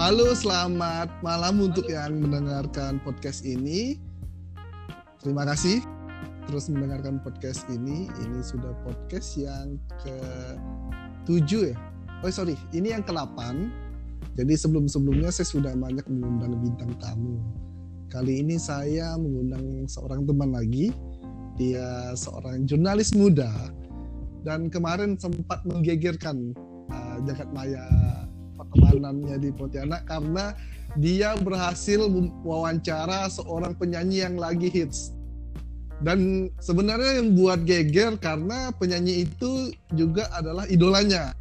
Halo, selamat malam untuk yang mendengarkan podcast ini. Terima kasih terus mendengarkan podcast ini. Ini sudah podcast yang ke-7 ya. Oh sorry, ini yang ke-8. Jadi sebelum-sebelumnya saya sudah banyak mengundang bintang tamu. Kali ini saya mengundang seorang teman lagi. Dia seorang jurnalis muda dan kemarin sempat menggegerkan uh, jagat maya pertemanannya di Pontianak karena dia berhasil wawancara seorang penyanyi yang lagi hits. Dan sebenarnya yang buat geger karena penyanyi itu juga adalah idolanya.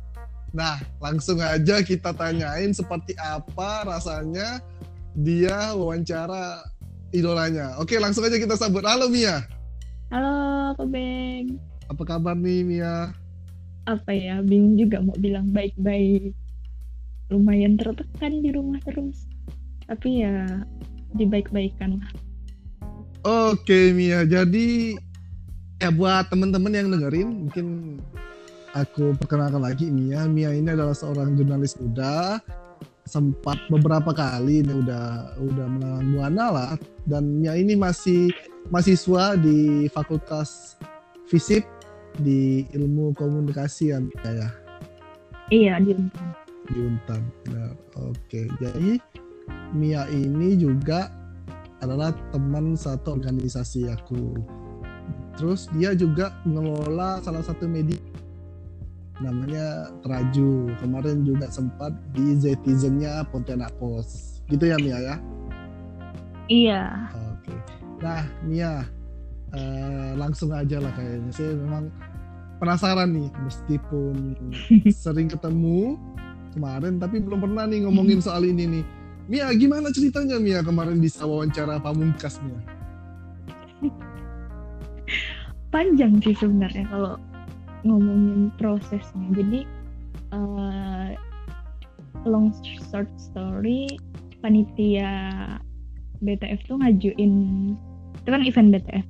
Nah, langsung aja kita tanyain seperti apa rasanya dia wawancara idolanya. Oke, langsung aja kita sambut. Halo Mia. Halo, Pak Beng. Apa kabar nih Mia? Apa ya, bingung juga mau bilang baik-baik lumayan tertekan di rumah terus. Tapi ya dibaik-baikan lah. Oke Mia. Jadi ya buat teman-teman yang dengerin mungkin aku perkenalkan lagi Mia. Mia ini adalah seorang jurnalis muda. Sempat beberapa kali ini udah udah melalang buana lah. Dan Mia ini masih mahasiswa di Fakultas Fisip di ilmu komunikasi ya Mia ya? Iya di Unpad di Untan. Nah, oke. Jadi Mia ini juga adalah teman satu organisasi aku. Terus dia juga mengelola salah satu media namanya Traju. Kemarin juga sempat di Zetizennya Pontianak Post. Gitu ya Mia ya? Iya. Oke. Nah Mia, uh, langsung aja lah kayaknya. Saya memang penasaran nih, meskipun sering ketemu, kemarin tapi belum pernah nih ngomongin soal ini nih. Mia, gimana ceritanya Mia kemarin bisa wawancara Pamungkas Mia? Panjang sih sebenarnya kalau ngomongin prosesnya. Jadi uh, long short story panitia BTF tuh ngajuin itu kan event BTF.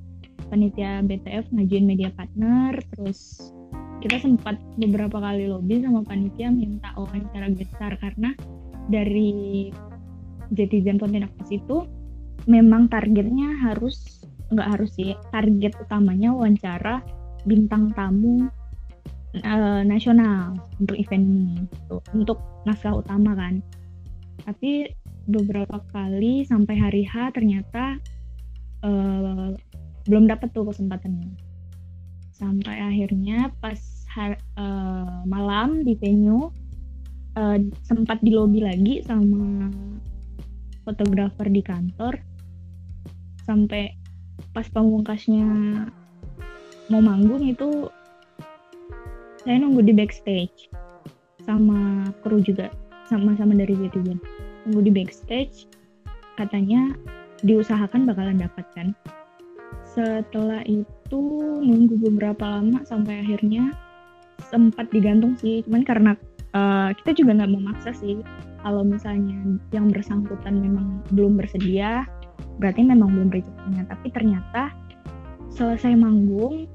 Panitia BTF ngajuin media partner terus kita sempat beberapa kali lobby sama panitia minta wawancara besar karena dari Jetizen Pontianak itu memang targetnya harus nggak harus sih target utamanya wawancara bintang tamu e, nasional untuk event ini gitu. untuk naskah utama kan tapi beberapa kali sampai hari H ternyata e, belum dapat tuh kesempatannya sampai akhirnya pas uh, malam di venue uh, sempat di lobby lagi sama fotografer di kantor sampai pas pamungkasnya mau manggung itu saya nunggu di backstage sama kru juga sama-sama dari Jetigen nunggu di backstage katanya diusahakan bakalan dapat kan. Setelah itu nunggu beberapa lama sampai akhirnya sempat digantung sih. Cuman karena uh, kita juga nggak mau maksa sih. Kalau misalnya yang bersangkutan memang belum bersedia berarti memang belum rezekinya. Tapi ternyata selesai manggung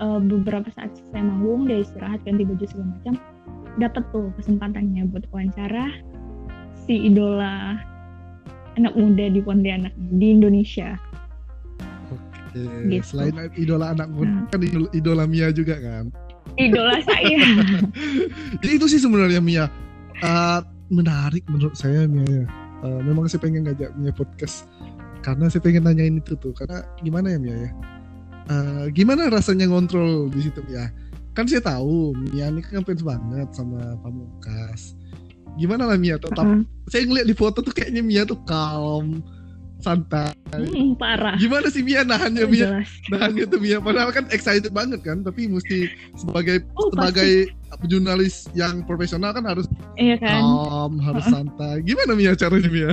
uh, beberapa saat selesai manggung dia istirahat ganti baju segala macam dapat tuh kesempatannya buat wawancara si idola anak muda di Pontianak di Indonesia gitu. Selain idola anak muda nah. kan idola, idola Mia juga kan. Idola saya. Jadi itu sih sebenarnya Mia uh, menarik menurut saya Mia ya. Uh, memang saya pengen ngajak Mia podcast karena saya pengen nanyain itu tuh karena gimana ya Mia ya. Uh, gimana rasanya ngontrol di situ ya? Kan saya tahu Mia ini kan fans banget sama Pamungkas. Gimana lah Mia tetap uh -huh. saya ngeliat di foto tuh kayaknya Mia tuh calm, santai. Hmm, parah. Gimana sih Mia nahannya oh, Mia? Jelas. Nahannya tuh Mia. Padahal kan excited banget kan, tapi mesti sebagai oh, sebagai pasti. jurnalis yang profesional kan harus iya kan? calm, harus uh -uh. santai. Gimana Mia caranya Mia?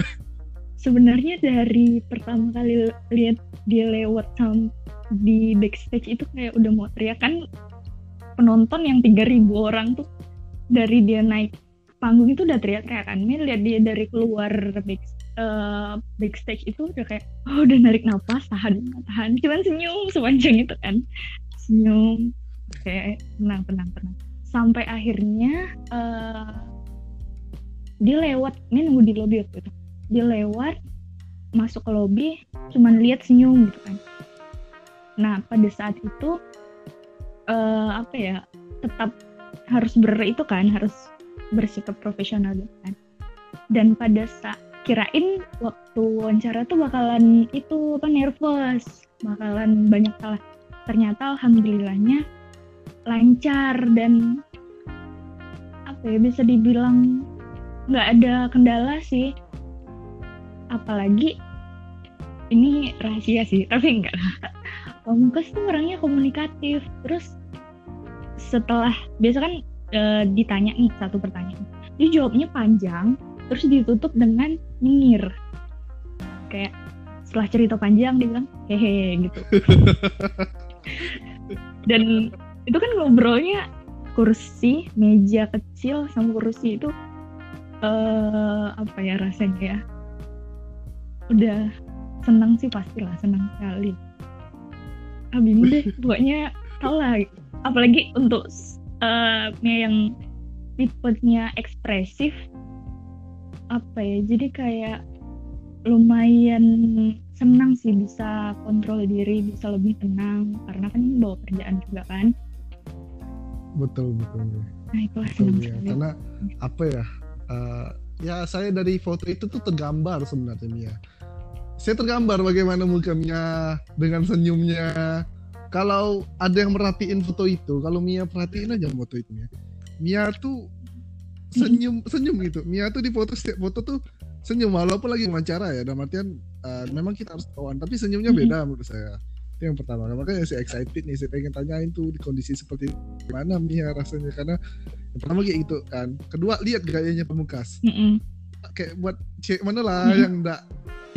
Sebenarnya dari pertama kali lihat dia lewat di backstage itu kayak udah mau teriak kan penonton yang 3000 orang tuh dari dia naik panggung itu udah teriak-teriak kan. Mia lihat dia dari keluar backstage uh, backstage itu udah kayak oh udah narik nafas tahan tahan. Cuman senyum sepanjang itu kan. Senyum. Kayak tenang tenang tenang. Sampai akhirnya uh, dia lewat ini nunggu di lobby waktu itu. Dia lewat masuk ke lobby cuman lihat senyum gitu kan. Nah pada saat itu uh, apa ya tetap harus ber itu kan harus bersikap profesional gitu kan. Dan pada saat kirain waktu wawancara tuh bakalan itu apa nervous. Bakalan banyak salah. Ternyata alhamdulillahnya lancar dan apa ya bisa dibilang nggak ada kendala sih. Apalagi ini rahasia sih tapi enggak Pamungkas tuh orangnya komunikatif. Terus setelah biasa kan e, ditanya nih satu pertanyaan. Dia jawabnya panjang terus ditutup dengan nyengir kayak setelah cerita panjang dia bilang hehe gitu. Dan itu kan ngobrolnya kursi meja kecil sama kursi itu uh, apa ya rasanya ya? Udah senang sih pastilah senang sekali. Ah bingung deh pokoknya tau lah apalagi untuk uh, yang tipenya ekspresif apa ya jadi kayak lumayan senang sih bisa kontrol diri bisa lebih tenang karena kan bawa kerjaan juga kan. Betul betul. Nah itulah senang ya. karena apa ya uh, ya saya dari foto itu tuh tergambar sebenarnya Mia. Saya tergambar bagaimana muka Mia dengan senyumnya. Kalau ada yang merhatiin foto itu kalau Mia perhatiin aja foto itu Mia. Mia tuh senyum senyum gitu. Mia tuh di foto setiap foto tuh senyum walaupun lagi wawancara ya. Dalam artian uh, memang kita harus kawan tapi senyumnya beda menurut saya. Itu yang pertama. Makanya saya excited nih saya pengen tanyain tuh di kondisi seperti mana Mia rasanya. Karena yang pertama kayak gitu kan. Kedua lihat gayanya pemukas mm kayak buat cek mana lah mm -hmm. yang enggak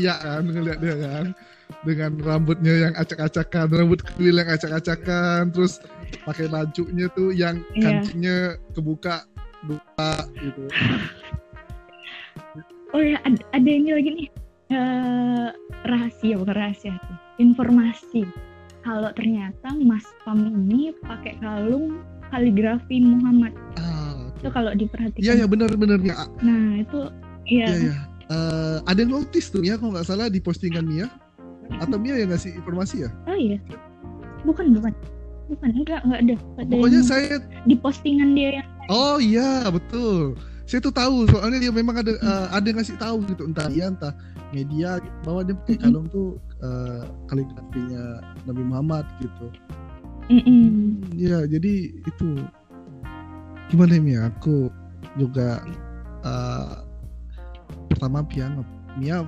ya kan ngeliat dia kan. Dengan rambutnya yang acak-acakan rambut kuil yang acak-acakan terus pakai bajunya tuh yang yeah. kancingnya kebuka buka gitu. Oh ya ada, ada ini lagi nih. Uh, rahasia bukan rahasia informasi. Kalau ternyata Mas Pam ini pakai kalung kaligrafi Muhammad. Ah, okay. itu kalau diperhatikan. Iya ya benar-benar ya nah itu iya. Ya, ya. Uh, ada yang notice tuh ya kalau nggak salah di postingan Mia. Atau Mia yang ngasih informasi ya? Oh iya. Bukan bukan. Bukan enggak enggak ada, ada pokoknya saya di postingan dia yang oh iya betul. Saya tuh tahu soalnya dia memang ada uh, ada yang ngasih tahu gitu entah dia entah media bahwa dia pakai kalung tuh uh, kaligrafinya Nabi Muhammad gitu. Mm ya jadi itu. Gimana ya aku juga uh, pertama piano Mia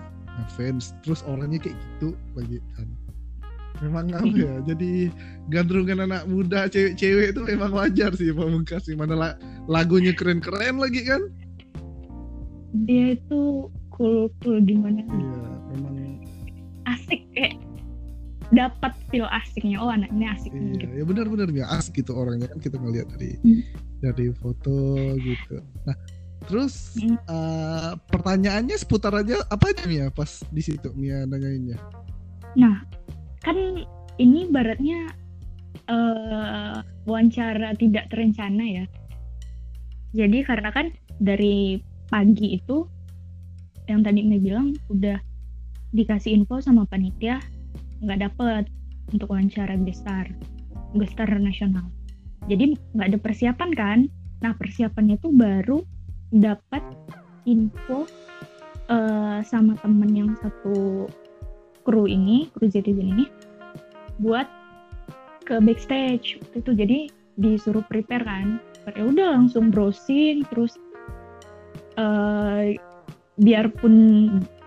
fans terus orangnya kayak gitu kan memang apa ya jadi gandrungan anak muda cewek-cewek itu memang wajar sih pamungkas sih. Mana lagunya keren-keren lagi kan? Dia itu cool cool gimana? Iya memang. Asik kayak dapat feel asiknya. Oh anak ini asik iya, gitu. ya benar-benar ya asik gitu orangnya kan? Kita ngelihat dari hmm. dari foto gitu. Nah terus uh, pertanyaannya seputar aja apa aja Mia? Pas di situ Mia nanyainnya. Nah kan ini baratnya uh, wawancara tidak terencana ya. Jadi karena kan dari pagi itu yang tadi Mei bilang udah dikasih info sama panitia nggak dapet untuk wawancara gestar gestar nasional. Jadi nggak ada persiapan kan? Nah persiapannya tuh baru dapat info uh, sama temen yang satu kru ini kru Zetizen ini buat ke backstage. Itu jadi disuruh prepare kan. Ya udah langsung browsing terus uh, biarpun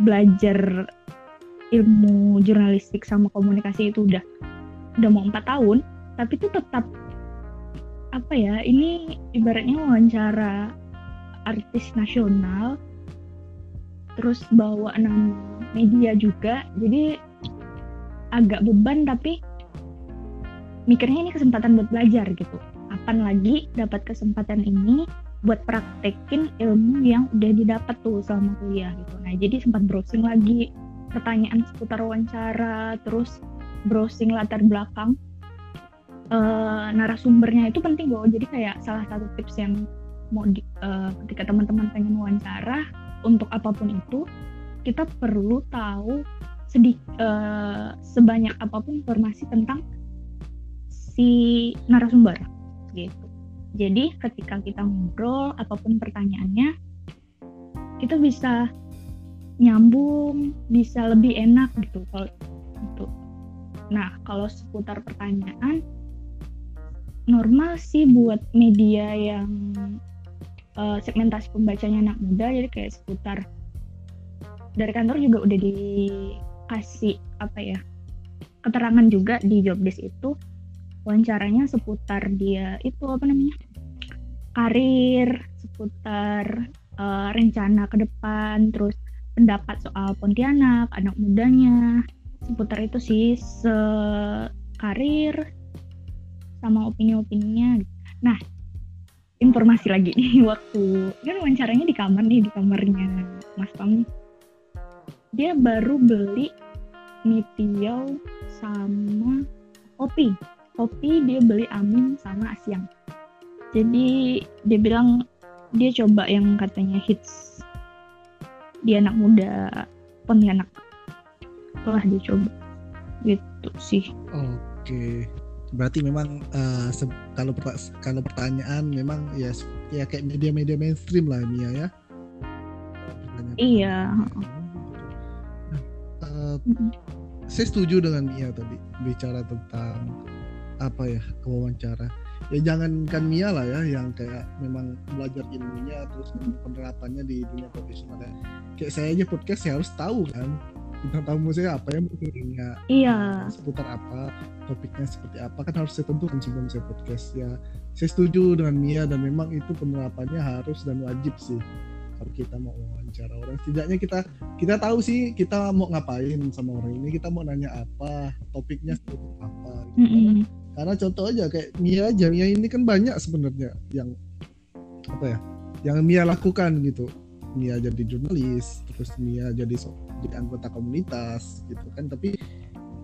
belajar ilmu jurnalistik sama komunikasi itu udah udah mau empat tahun tapi itu tetap apa ya ini ibaratnya wawancara artis nasional terus bawa nama media juga jadi agak beban tapi mikirnya ini kesempatan buat belajar gitu kapan lagi dapat kesempatan ini buat praktekin ilmu yang udah didapat tuh selama kuliah gitu. Nah jadi sempat browsing lagi pertanyaan seputar wawancara, terus browsing latar belakang uh, narasumbernya itu penting loh. Jadi kayak salah satu tips yang mau di, uh, ketika teman-teman pengen wawancara untuk apa pun itu kita perlu tahu sedikit uh, sebanyak apa pun informasi tentang si narasumber gitu. Jadi ketika kita ngobrol apa pun pertanyaannya kita bisa nyambung, bisa lebih enak gitu kalau itu. Nah, kalau seputar pertanyaan normal sih buat media yang uh, segmentasi pembacanya anak muda jadi kayak seputar dari kantor juga udah dikasih apa ya keterangan juga di job desk itu. Wawancaranya seputar dia itu apa namanya karir seputar uh, rencana ke depan terus pendapat soal Pontianak anak mudanya seputar itu sih se karir sama opini-opininya. Nah informasi lagi nih waktu kan wawancaranya di kamar nih di kamarnya Mas Pam. Dia baru beli mie sama kopi. Kopi dia beli amin sama asyang jadi dia bilang dia coba yang katanya hits di anak muda Pontianak telah dia coba. Gitu sih. Oke. okay berarti memang uh, kalau kalau pertanyaan memang ya ya kayak media-media mainstream lah Mia ya. Iya. uh, Saya setuju dengan Mia tadi bicara tentang apa ya wawancara. Ya jangankan Mia lah ya yang kayak memang belajar ilmunya terus penerapannya di dunia profesional ya. Kayak saya aja podcast saya harus tahu kan bintang tamu saya apa yang mungkin iya. Seputar apa topiknya seperti apa kan harus saya tentukan sebelum saya podcast ya. Saya setuju dengan Mia dan memang itu penerapannya harus dan wajib sih kalau kita mau wawancara orang. Setidaknya kita kita tahu sih kita mau ngapain sama orang ini kita mau nanya apa topiknya seperti apa. Gitu. mm -hmm. karena contoh aja kayak Mia aja Mia ini kan banyak sebenarnya yang apa ya yang Mia lakukan gitu. Mia jadi jurnalis terus Mia jadi so, jadi anggota komunitas gitu kan. Tapi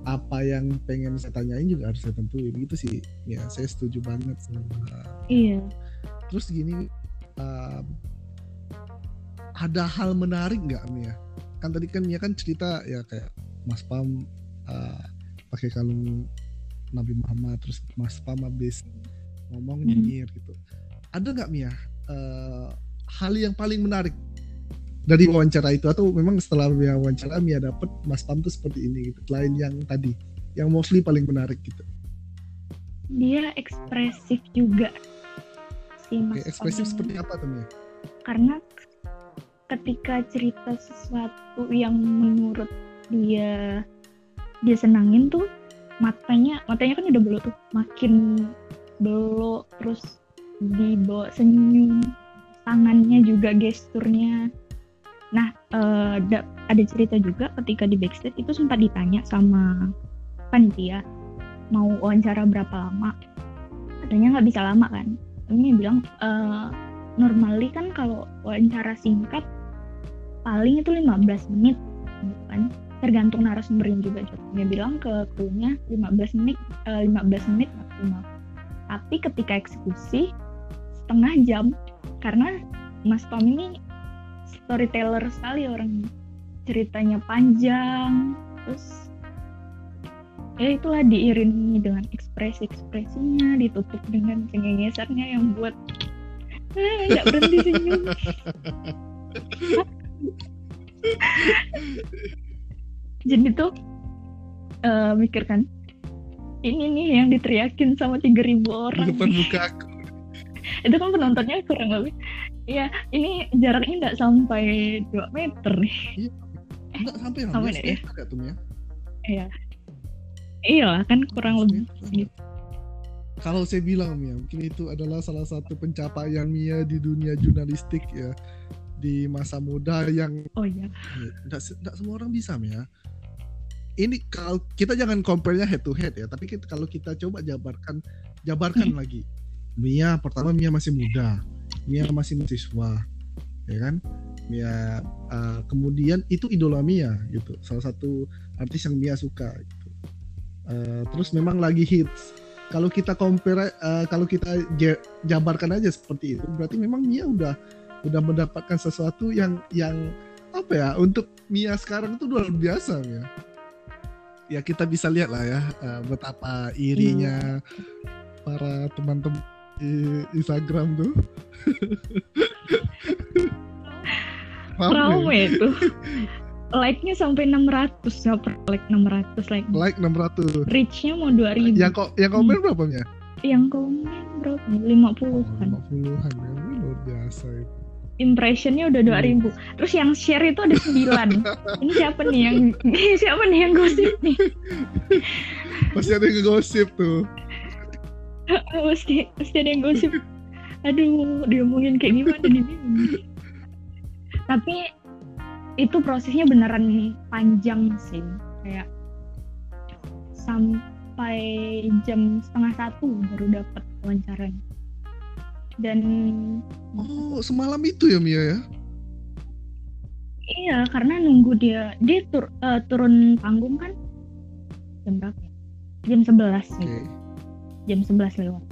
apa yang pengen saya tanyain juga harus saya tentuin. Gitu sih. Ya saya setuju banget sama iya. Terus gini um, ada hal menarik nggak Mia? Kan tadi kan Mia kan cerita ya kayak Mas Pam uh, pakai kalung Nabi Muhammad terus Mas Pam habis ngomong hmm. nyinyir gitu. Ada nggak Mia uh, hal yang paling menarik dari wawancara itu atau memang setelah Mia wawancara Mia dapet Mas Pam tuh seperti ini gitu lain yang tadi yang mostly paling menarik gitu. Dia ekspresif juga si Mas Oke, ekspresif Pam seperti apa tuh Mia? Karena ketika cerita sesuatu yang menurut dia dia senangin tuh matanya matanya kan udah belok tuh makin belok terus dibawa senyum tangannya juga gesturnya Nah, uh, ada cerita juga ketika di backstage itu sempat ditanya sama panitia mau wawancara berapa lama. Katanya nggak bisa lama kan. Ini bilang uh, normally kan kalau wawancara singkat paling itu 15 menit gitu kan. Tergantung narasumbernya juga. Dia bilang ke krunya 15 menit uh, eh, 15 menit maksimal. Tapi ketika eksekusi setengah jam karena Mas Tom ini storyteller sekali orang ceritanya panjang. Terus ya itulah diiringi dengan ekspresi-ekspresinya ditutup dengan cengengesannya yang buat eh, nggak eh, berhenti senyum. Jadi tuh uh, mikirkan ini nih yang diteriakin sama 3000 orang. Depan muka aku. Itu kan penontonnya kurang lebih Iya, ini jaraknya nggak sampai 2 meter nih. Iya, nggak sampai lah. Sampai ya? tuh ya. Iya. Iya lah, kan kurang lebih gitu. Kalau saya bilang Mia, mungkin itu adalah salah satu pencapaian Mia di dunia jurnalistik ya di masa muda yang oh iya nggak nggak semua orang bisa Mia ini kalau kita jangan compare-nya head to head ya tapi kita, kalau kita coba jabarkan jabarkan hmm. lagi Mia pertama Mia masih muda Mia masih mahasiswa ya kan? Mia uh, kemudian itu idola Mia gitu. Salah satu artis yang Mia suka gitu. Uh, terus memang lagi hits. Kalau kita compare uh, kalau kita jabarkan aja seperti itu berarti memang Mia udah udah mendapatkan sesuatu yang yang apa ya untuk Mia sekarang itu luar biasa ya ya kita bisa lihat lah ya uh, betapa irinya hmm. para teman-teman di Instagram tuh. Rame. Itu like-nya sampai 600 nggak per like 600 like like 600 reach-nya mau 2000 yang kok yang komen berapa ya yang komen berapa? 50-an 50-an ya. Luar biasa itu impressionnya udah 2000 hmm. terus yang share itu ada 9 ini siapa nih yang siapa nih yang gosip nih? Pasti ada yang gosip tuh pasti pasti ada yang gosip. Aduh diomongin kayak gimana nih? Tapi itu prosesnya beneran panjang sih. Kayak sampai jam setengah satu baru dapat wawancaranya dan oh semalam itu ya Mia ya? Iya karena nunggu dia dia tur, uh, turun panggung kan? Jam berapa ya? jam sebelas okay. Jam sebelas lewat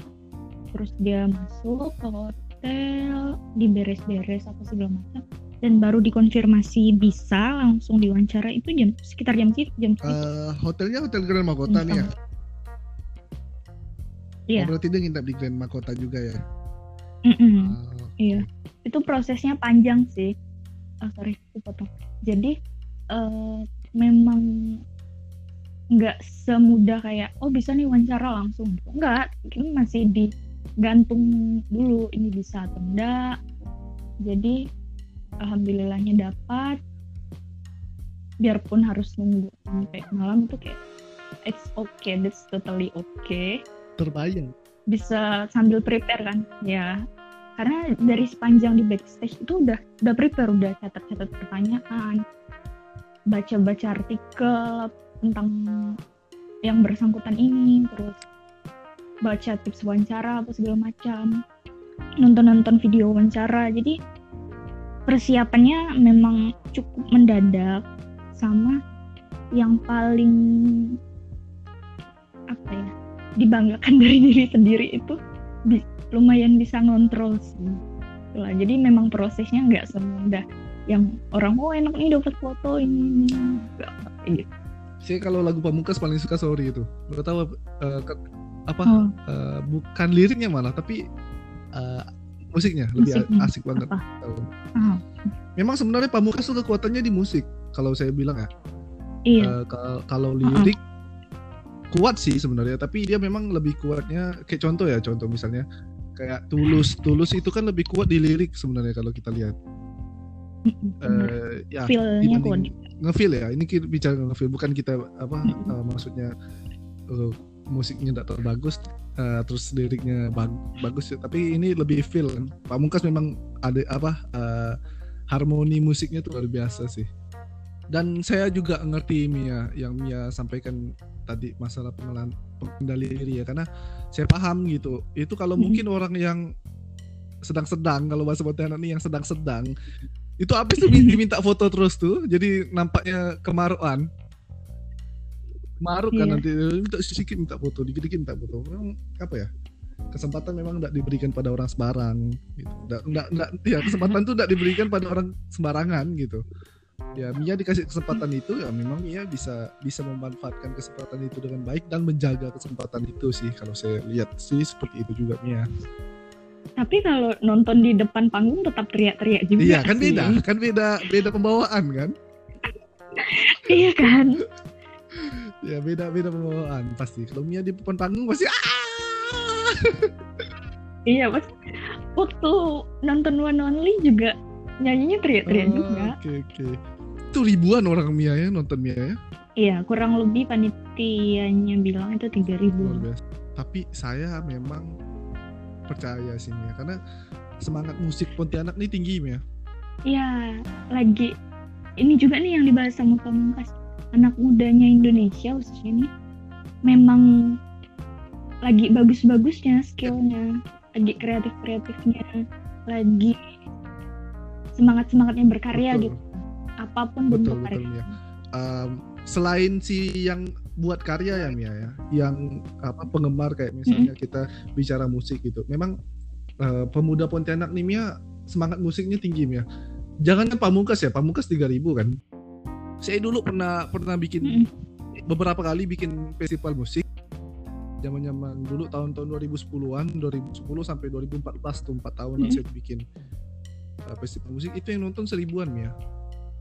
terus dia masuk ke hotel diberes-beres apa segala macam dan baru dikonfirmasi bisa langsung diwawancara itu jam sekitar jam jam uh, hotelnya hotel Grand Makota nih ya Iya. Oh, berarti dia nginep di Grand Makota juga ya? Mm -mm. Uh, iya. Itu prosesnya panjang sih. Oh, sorry, potong. Jadi uh, memang nggak semudah kayak oh bisa nih wawancara langsung. Enggak, ini masih digantung dulu ini bisa atau enggak. Jadi alhamdulillahnya dapat biarpun harus nunggu sampai malam itu kayak it's okay that's totally okay terbayang bisa sambil prepare kan ya karena dari sepanjang di backstage itu udah udah prepare udah catat-catat pertanyaan baca-baca artikel tentang yang bersangkutan ini terus baca tips wawancara apa segala macam nonton-nonton video wawancara. Jadi persiapannya memang cukup mendadak sama yang paling apa ya dibanggakan dari diri sendiri itu bi lumayan bisa ngontrol sih. Lah jadi memang prosesnya nggak semudah yang orang oh enak nih dapat foto ini gitu sih kalau lagu pamungkas paling suka sorry itu lo tahu uh, apa oh. uh, bukan liriknya malah tapi uh, musiknya lebih musiknya. asik banget. Uh. Memang sebenarnya Pamungkas tuh kekuatannya di musik kalau saya bilang ya. Iya. Uh, kalau lirik uh kuat sih sebenarnya, tapi dia memang lebih kuatnya kayak contoh ya, contoh misalnya kayak tulus, tulus itu kan lebih kuat di lirik sebenarnya kalau kita lihat. Uh, ya, Feelnya kuat. Ngefeel ya, ini kita bicara ngefeel bukan kita apa uh, maksudnya uh, musiknya tidak terlalu bagus uh, terus liriknya bag bagus ya. tapi ini lebih feel kan. Pamungkas memang ada apa uh, harmoni musiknya tuh luar biasa sih. Dan saya juga ngerti Mia yang Mia sampaikan tadi masalah pengendali diri ya karena saya paham gitu. Itu kalau mungkin orang yang sedang-sedang kalau bahasa Pontianak nih yang sedang-sedang itu habis tuh diminta foto terus tuh jadi nampaknya kemaruan. Maruk kan iya. nanti minta sedikit minta foto dikit-dikit minta foto. Memang apa ya kesempatan memang tidak diberikan pada orang sembarang gitu. Nggak nggak nggak ya kesempatan tuh tidak diberikan pada orang sembarangan gitu. Ya Mia dikasih kesempatan itu ya memang Mia bisa bisa memanfaatkan kesempatan itu dengan baik dan menjaga kesempatan itu sih kalau saya lihat sih seperti itu juga Mia tapi kalau nonton di depan panggung tetap teriak-teriak juga iya kan sih. beda kan beda beda pembawaan kan? Iya kan? Ya beda beda pembawaan pasti. Kalau Mia di depan panggung pasti ah! Iya pas waktu nonton One Only juga nyanyinya teriak-teriak oh, juga. oke okay, oke. Okay. itu ribuan orang Mia ya nonton Mia ya? Iya kurang lebih panitianya bilang itu tiga ribu. Tapi saya memang percaya sih Mia. Karena semangat musik Pontianak ini tinggi Mia. Iya lagi. Ini juga nih yang dibahas sama Pamungkas anak mudanya Indonesia khususnya nih. Memang lagi bagus-bagusnya skillnya lagi kreatif-kreatifnya lagi semangat-semangatnya berkarya betul. gitu. Apa pun bentuk betul, karya ya. um, selain si yang buat karya ya Mia ya. Yang apa penggemar kayak misalnya kita bicara musik gitu. Memang uh, pemuda Pontianak nih Mia semangat musiknya tinggi Mia. Jangan kan Pamungkas ya Pamungkas 3000 kan. Saya dulu pernah pernah bikin beberapa kali bikin festival musik. Zaman-zaman dulu tahun-tahun 2010-an 2010 sampai 2014 tuh 4 tahun mm -hmm. saya bikin uh, festival musik. Itu yang nonton seribuan ya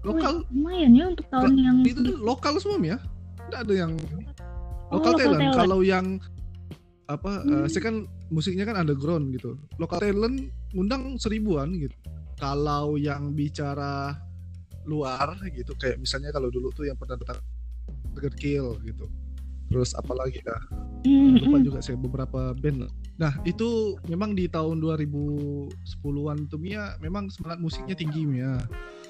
lokal lumayan ya untuk tahun yang itu lokal semua ya tidak ada yang oh, lokal talent. talent. Kalau yang apa hmm. uh, saya kan musiknya kan underground gitu. Lokal talent ngundang seribuan gitu. Kalau yang bicara luar gitu kayak misalnya kalau dulu tuh yang pernah datang Burger Kill gitu. Terus apalagi ya? Hmm. lupa juga saya beberapa band. Nah itu memang di tahun 2010-an tuh Mia memang semangat musiknya tinggi Mia.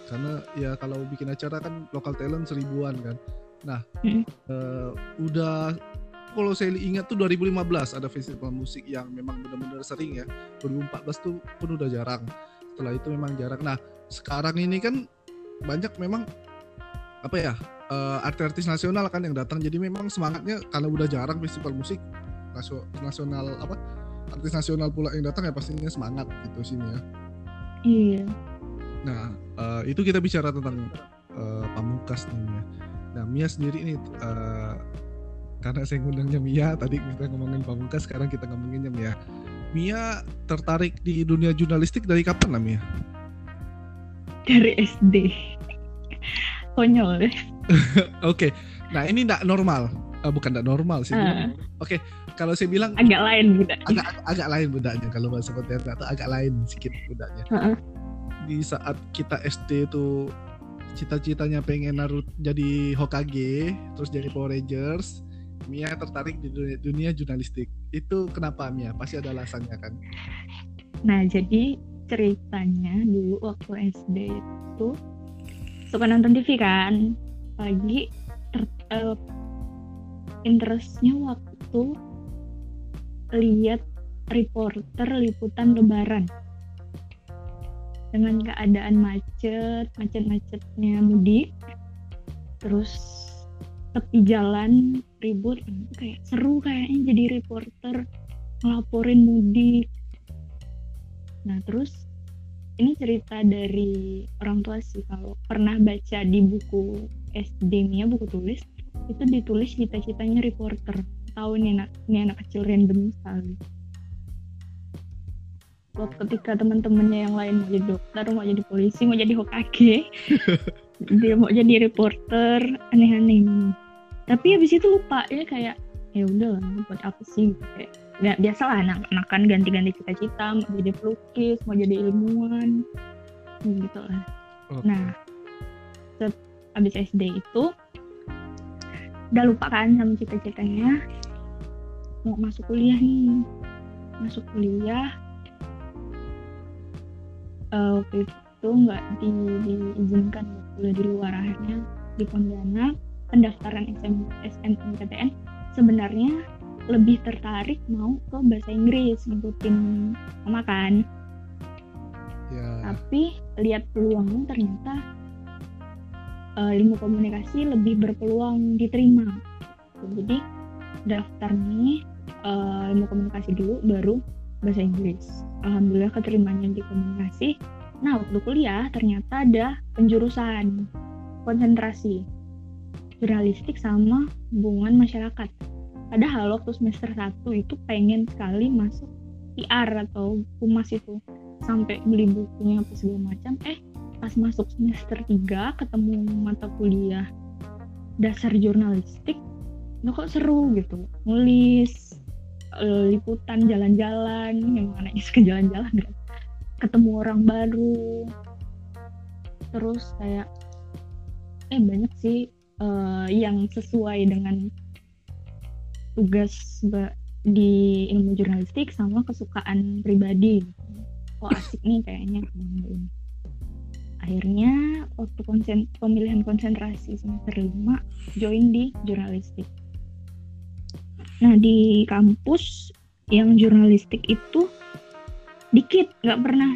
Karena ya kalau bikin acara kan lokal talent seribuan kan nah hmm. uh, udah kalau saya ingat tuh 2015 ada festival musik yang memang benar-benar sering ya. 2014 tuh pun udah jarang. Setelah itu memang jarang. Nah sekarang ini kan banyak memang apa ya uh, artis-artis nasional kan yang datang. Jadi memang semangatnya karena udah jarang festival musik nasional apa artis nasional pula yang datang ya pastinya semangat gitu sini ya iya. Nah, uh, itu kita bicara tentang uh, pamungkas nih Mia. Nah, Mia sendiri ini uh, karena saya ngundangnya Mia tadi kita ngomongin pamungkas, sekarang kita ngomonginnya Mia. Mia tertarik di dunia jurnalistik dari kapan lah Mia? Dari SD. Konyol deh. Oke. okay. Nah, ini tidak normal. Uh, bukan tidak normal sih. Uh. Oke, okay. kalau saya bilang agak lain budaknya. Agak agak lain budaknya kalau bahasa seperti itu agak lain sedikit budaknya. Uh -uh di saat kita SD itu cita-citanya pengen Naruto jadi Hokage terus jadi Power Rangers Mia tertarik di dunia, dunia jurnalistik. Itu kenapa Mia? Pasti ada alasannya kan? Nah jadi ceritanya dulu waktu SD itu suka nonton TV kan? Pagi ter, uh, interestnya waktu lihat reporter liputan lebaran dengan keadaan macet macet-macetnya mudik. Terus tepi jalan ribut kayak seru kayaknya jadi reporter ngelaporin mudik. Nah terus ini cerita dari orang tua sih. Kalau pernah baca di buku SD Mia buku tulis itu ditulis cita-citanya reporter. Tahu nih anak ini anak kecil random sekali waktu ketika teman-temannya yang lain mau jadi dokter mau jadi polisi mau jadi hokage dia mau jadi reporter aneh-aneh. Tapi habis itu lupa ya kayak ya udah buat apa sih? Kayak nggak biasa lah anak-anak kan ganti-ganti cita-cita mau jadi pelukis mau jadi ilmuwan gitu lah okay. nah set abis SD itu udah lupa kan sama cita-citanya mau masuk kuliah nih. Masuk kuliah uh, waktu itu nggak di, diizinkan kuliah di luar akhirnya di Pontianak pendaftaran SM, SNMPTN sebenarnya lebih tertarik mau ke bahasa Inggris ngikutin sama kan yeah. tapi lihat peluangnya ternyata uh, ilmu komunikasi lebih berpeluang diterima jadi daftar nih uh, ilmu komunikasi dulu baru bahasa Inggris. Alhamdulillah keterimanya di komunikasi. Nah, waktu kuliah ternyata ada penjurusan konsentrasi jurnalistik sama hubungan masyarakat. Padahal waktu semester 1 itu pengen sekali masuk PR atau humas itu. Sampai beli bukunya apa segala macam. Eh, pas masuk semester 3 ketemu mata kuliah dasar jurnalistik, nah kok seru gitu. Nulis, uh, liputan jalan-jalan yang mana suka jalan-jalan kan? Ketemu orang baru. Terus kayak eh banyak sih uh, yang sesuai dengan tugas di ilmu jurnalistik sama kesukaan pribadi. Oh asik nih kayaknya. Akhirnya waktu konsen pemilihan konsentrasi semester 5 join di jurnalistik Nah di kampus yang jurnalistik itu dikit, nggak pernah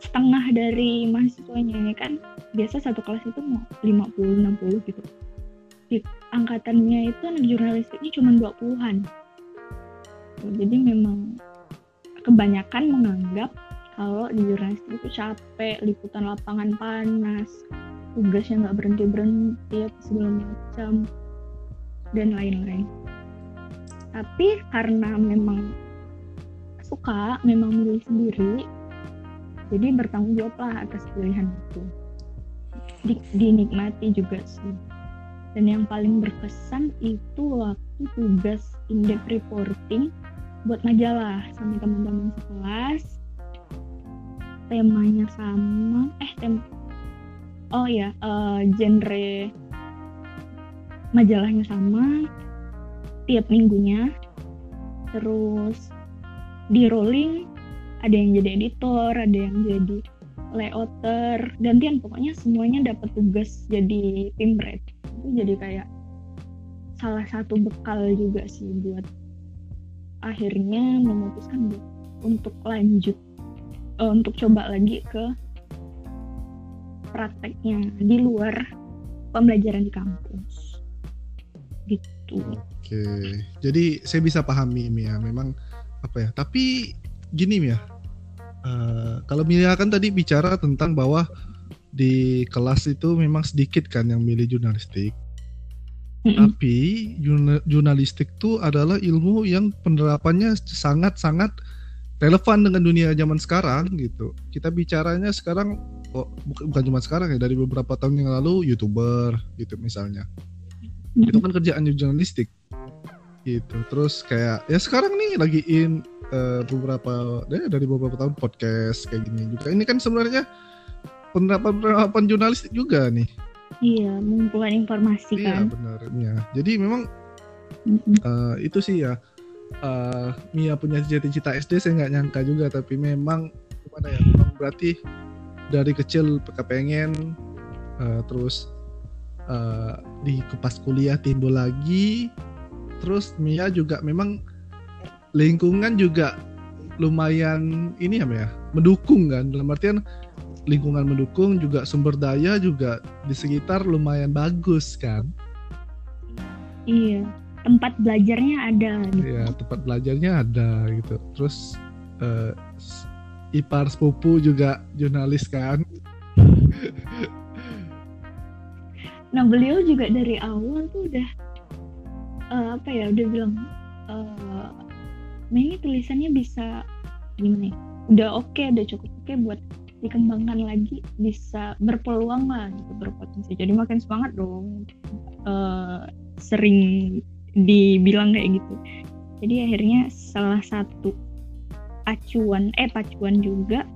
setengah dari mahasiswanya ya kan biasa satu kelas itu mau 50 60 gitu. di angkatannya itu anak jurnalistiknya cuma 20-an. Jadi memang kebanyakan menganggap kalau di jurnalistik itu capek, liputan lapangan panas, tugasnya nggak berhenti berhenti, segala macam dan lain-lain. Tapi karena memang suka, memang milih sendiri, jadi bertanggung jawab lah atas pilihan itu. Di, dinikmati juga sih. Dan yang paling berkesan itu waktu tugas in-depth reporting buat majalah sama teman-teman sekelas temanya sama eh tem oh ya uh, genre majalahnya sama tiap minggunya. Terus di rolling ada yang jadi editor ada yang jadi layouter gantian. Pokoknya semuanya dapat tugas jadi tim red itu jadi kayak salah satu bekal juga sih buat akhirnya memutuskan untuk lanjut uh, untuk coba lagi ke prakteknya di luar pembelajaran di kampus. Gitu. Oke, jadi saya bisa pahami Mia, memang apa ya? Tapi gini Mia, uh, kalau Mia kan tadi bicara tentang bahwa di kelas itu memang sedikit kan yang milih jurnalistik. Mm-hmm. Tapi jurnalistik itu adalah ilmu yang penerapannya sangat-sangat relevan dengan dunia zaman sekarang gitu. Kita bicaranya sekarang oh, bukan, bukan cuma sekarang ya dari beberapa tahun yang lalu youtuber gitu misalnya. Mm-hmm. Itu kan kerjaan jurnalistik gitu. Terus kayak ya sekarang nih lagi in uh, beberapa ya, dari beberapa tahun podcast kayak gini juga. Ini kan sebenarnya penerapan penerapan jurnalistik juga nih Iya, mengumpulkan informasi iya, kan. Iya benar. Jadi memang uh, itu sih ya. Uh, Mia punya cita-cita SD saya nggak nyangka juga, tapi memang gimana ya? Memang berarti dari kecil kepengen uh, terus uh, di pas kuliah timbul lagi. Terus Mia juga memang lingkungan juga lumayan ini ya Mia, mendukung kan. Dalam artian lingkungan mendukung juga sumber daya juga di sekitar lumayan bagus kan. Iya tempat belajarnya ada. Gitu. iya tempat belajarnya ada gitu. Terus uh, ipar sepupu juga jurnalis kan. Nah beliau juga dari awal tuh udah uh, apa ya udah bilang uh, ini tulisannya bisa gimana ya? Udah oke okay, udah cukup oke okay buat dikembangkan lagi bisa berpeluang lah gitu berpotensi. Jadi makin semangat dong uh, sering dibilang kayak gitu. Jadi akhirnya salah satu acuan eh pacuan juga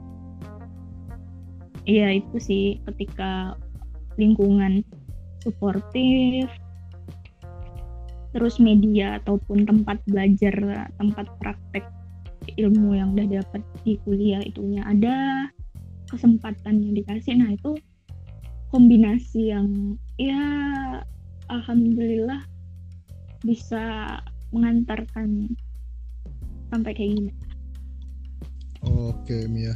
ya itu sih ketika lingkungan suportif terus media ataupun tempat belajar tempat praktek ilmu yang udah dapat di kuliah itunya. Ada kesempatan yang dikasih. Nah itu kombinasi yang ya alhamdulillah bisa mengantarkan sampai kayak gini. Oke Mia.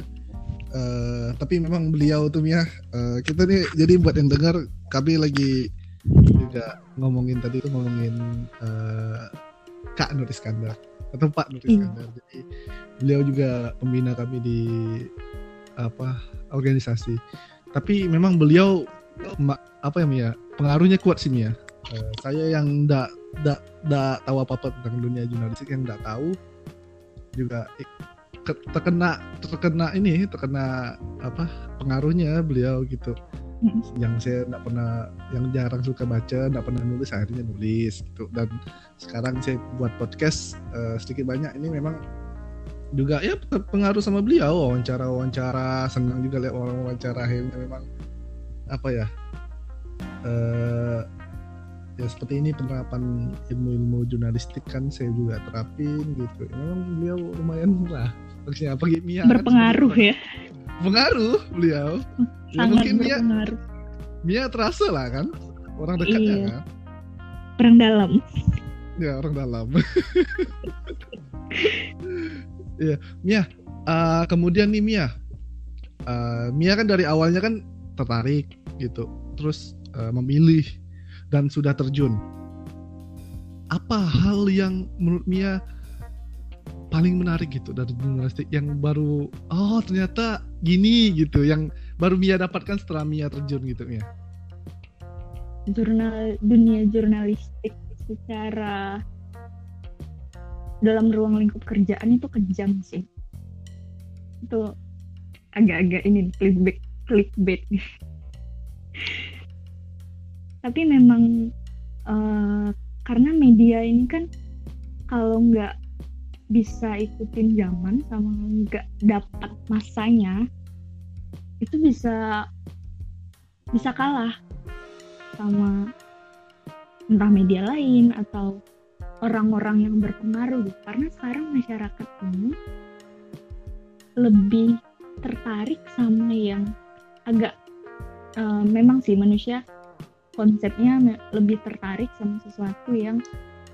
Uh, tapi memang beliau tuh Mia uh, kita nih jadi buat yang dengar kami lagi juga ngomongin tadi tuh ngomongin uh, Kak Nur Iskandar atau Pak Nur iya. Iskandar. Jadi beliau juga pembina kami di apa organisasi tapi memang beliau apa ya Mia pengaruhnya kuat sih Mia uh, saya yang ndak ndak ndak tahu apa apa tentang dunia jurnalistik yang ndak tahu juga terkena terkena ini terkena apa pengaruhnya beliau gitu hmm. yang saya nggak pernah yang jarang suka baca nggak pernah nulis akhirnya nulis gitu. Dan sekarang saya buat podcast uh, sedikit banyak. Ini memang juga ya pengaruh sama beliau. Wawancara wawancara senang juga lihat orang wawancara akhirnya memang apa ya uh, ya seperti ini penerapan ilmu-ilmu jurnalistik kan saya juga terapin gitu. Memang beliau lumayan lah. Maksudnya apa kan berpengaruh kan, ya pengaruh beliau ya, mungkin berpengaruh Mia, Mia terasa lah kan orang dekatnya iya. kan orang dalam ya orang dalam Iya, Mia. Uh, kemudian nih Mia, uh, Mia kan dari awalnya kan tertarik gitu, terus uh, memilih dan sudah terjun. Apa hal yang menurut Mia paling menarik gitu dari jurnalistik yang baru oh ternyata gini gitu yang baru Mia dapatkan setelah Mia terjun gitu Mia. Jurnal dunia jurnalistik secara dalam ruang lingkup kerjaan itu kejam sih. Itu agak-agak ini clickbait clickbait. Tapi memang uh, karena media ini kan kalau nggak bisa ikutin zaman sama nggak dapat masanya itu bisa bisa kalah sama entah media lain atau orang-orang yang berpengaruh karena sekarang masyarakat ini lebih tertarik sama yang agak uh, memang sih manusia konsepnya lebih tertarik sama sesuatu yang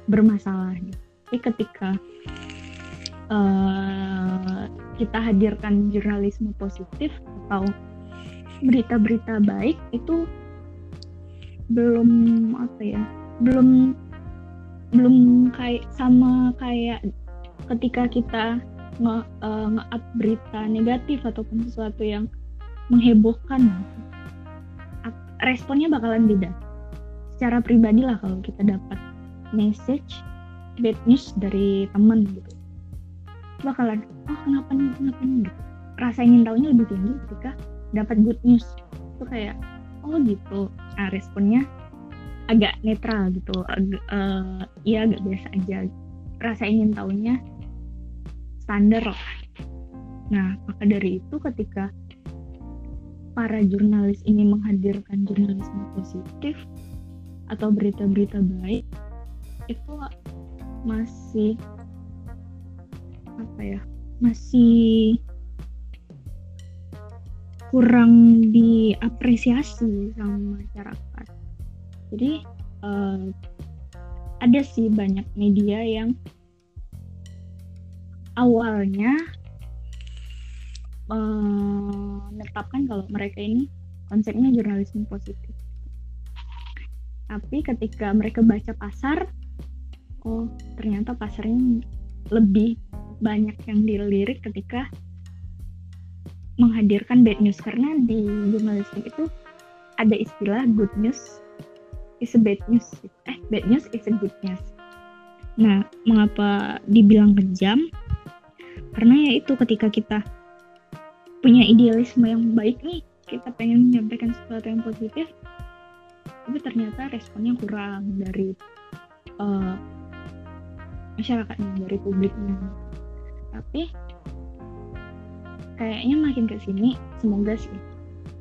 bermasalah gitu. Tapi ketika uh, kita hadirkan jurnalisme positif atau berita-berita baik itu belum apa ya belum belum kayak sama kayak ketika kita nge, uh, nge-up berita negatif ataupun sesuatu yang menghebohkan. Responnya bakalan beda. Secara pribadi lah kalau kita dapat message bad news dari teman gitu bakalan oh kenapa nih kenapa nih? Gitu. Rasa ingin tahunya lebih tinggi ketika dapat good news. Itu kayak oh gitu. Nah responnya agak netral gitu agak, uh, ya agak biasa aja. Rasa ingin tahunya standar lah. Nah maka dari itu ketika para jurnalis ini menghadirkan jurnalisme positif atau berita-berita baik itu masih apa ya masih kurang diapresiasi sama masyarakat. Jadi uh, ada sih banyak media yang awalnya uh, menetapkan kalau mereka ini konsepnya jurnalisme positif. Tapi ketika mereka baca pasar oh ternyata pasarnya lebih banyak yang dilirik ketika menghadirkan bad news. Karena di jurnalistik itu ada istilah good news is a bad news. Eh bad news is a good news. Nah mengapa dibilang kejam? Karena ya itu ketika kita punya idealisme yang baik nih kita pengen menyampaikan sesuatu yang positif tapi ternyata responnya kurang dari uh, masyarakatnya dari publiknya tapi kayaknya makin ke sini semoga sih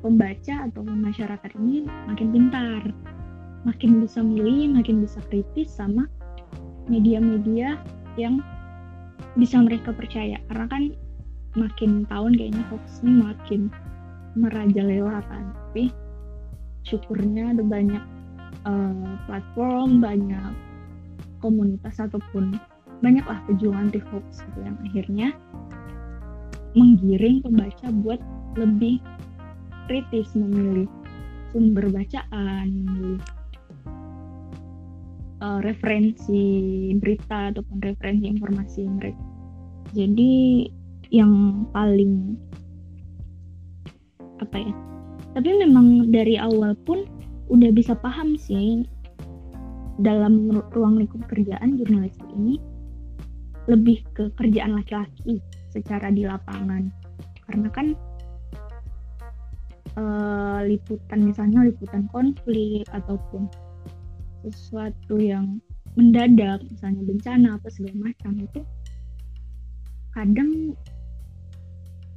pembaca atau masyarakat ini makin pintar makin bisa milih makin bisa kritis sama media-media yang bisa mereka percaya. Karena kan makin tahun kayaknya hoax ini makin merajalela kan. Tapi syukurnya ada banyak uh, platform banyak komunitas ataupun banyaklah pejuang anti hoax gitu yang akhirnya menggiring pembaca buat lebih kritis memilih sumber bacaan, memilih uh, referensi berita ataupun referensi informasi mereka. Jadi yang paling apa ya? Tapi memang dari awal pun udah bisa paham sih dalam ruang lingkup kerjaan jurnalistik ini lebih ke kerjaan laki-laki secara di lapangan. Karena kan uh, liputan misalnya liputan konflik ataupun sesuatu yang mendadak misalnya bencana apa segala macam itu kadang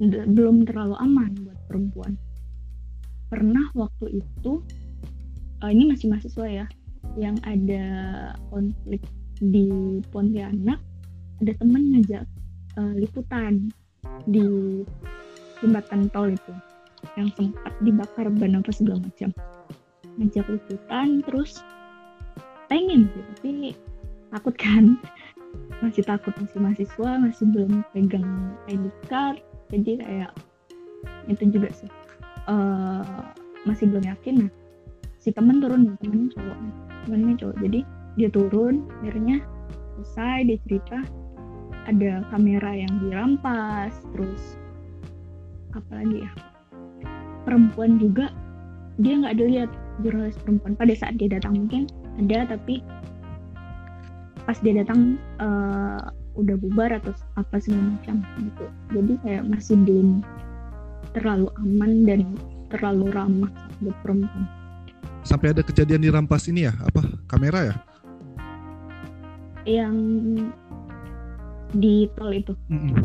belum terlalu aman buat perempuan. Pernah waktu itu uh, ini masih mahasiswa ya yang ada konflik di Pontianak ada teman ngajak uh, liputan di jembatan tol itu yang sempat dibakar ban apa segala macam. Ngajak liputan terus pengen sih tapi takut kan. Masih takut masih mahasiswa masih belum pegang ID card. Jadi kayak itu juga sih. Uh, masih belum yakin nah. Si temen turun temennya cowok temannya cowok jadi dia turun akhirnya selesai dia cerita ada kamera yang dirampas terus apa lagi ya? Perempuan juga dia nggak ada lihat jurnalis perempuan. Pada saat dia datang mungkin ada tapi pas dia datang uh, udah bubar atau apa segala macam gitu. Jadi kayak masih belum terlalu aman dan terlalu ramah buat perempuan. Sampai ada kejadian dirampas ini ya? Apa? Kamera ya? Yang di tol itu mm -mm.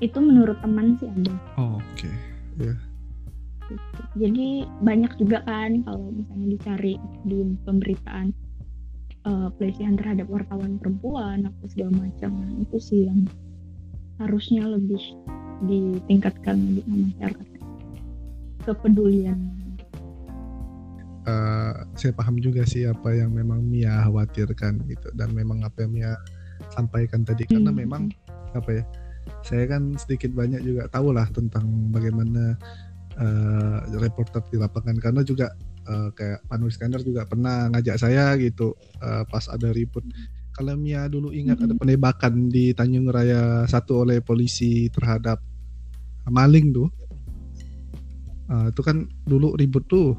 itu menurut teman sih ada oh, oke okay. ya yeah. jadi banyak juga kan kalau misalnya dicari di pemberitaan uh, pelecehan terhadap wartawan perempuan atau segala macam itu sih yang harusnya lebih ditingkatkan di masyarakat kepedulian uh, saya paham juga sih apa yang memang Mia khawatirkan gitu dan memang apa yang Mia sampaikan tadi hmm. karena memang apa ya saya kan sedikit banyak juga tahu lah tentang bagaimana uh, reporter di lapangan karena juga uh, kayak Iskandar juga pernah ngajak saya gitu uh, pas ada ribut kalau Mia dulu ingat ada hmm. penembakan di Tanjung Raya satu oleh polisi terhadap maling tuh uh, itu kan dulu ribut tuh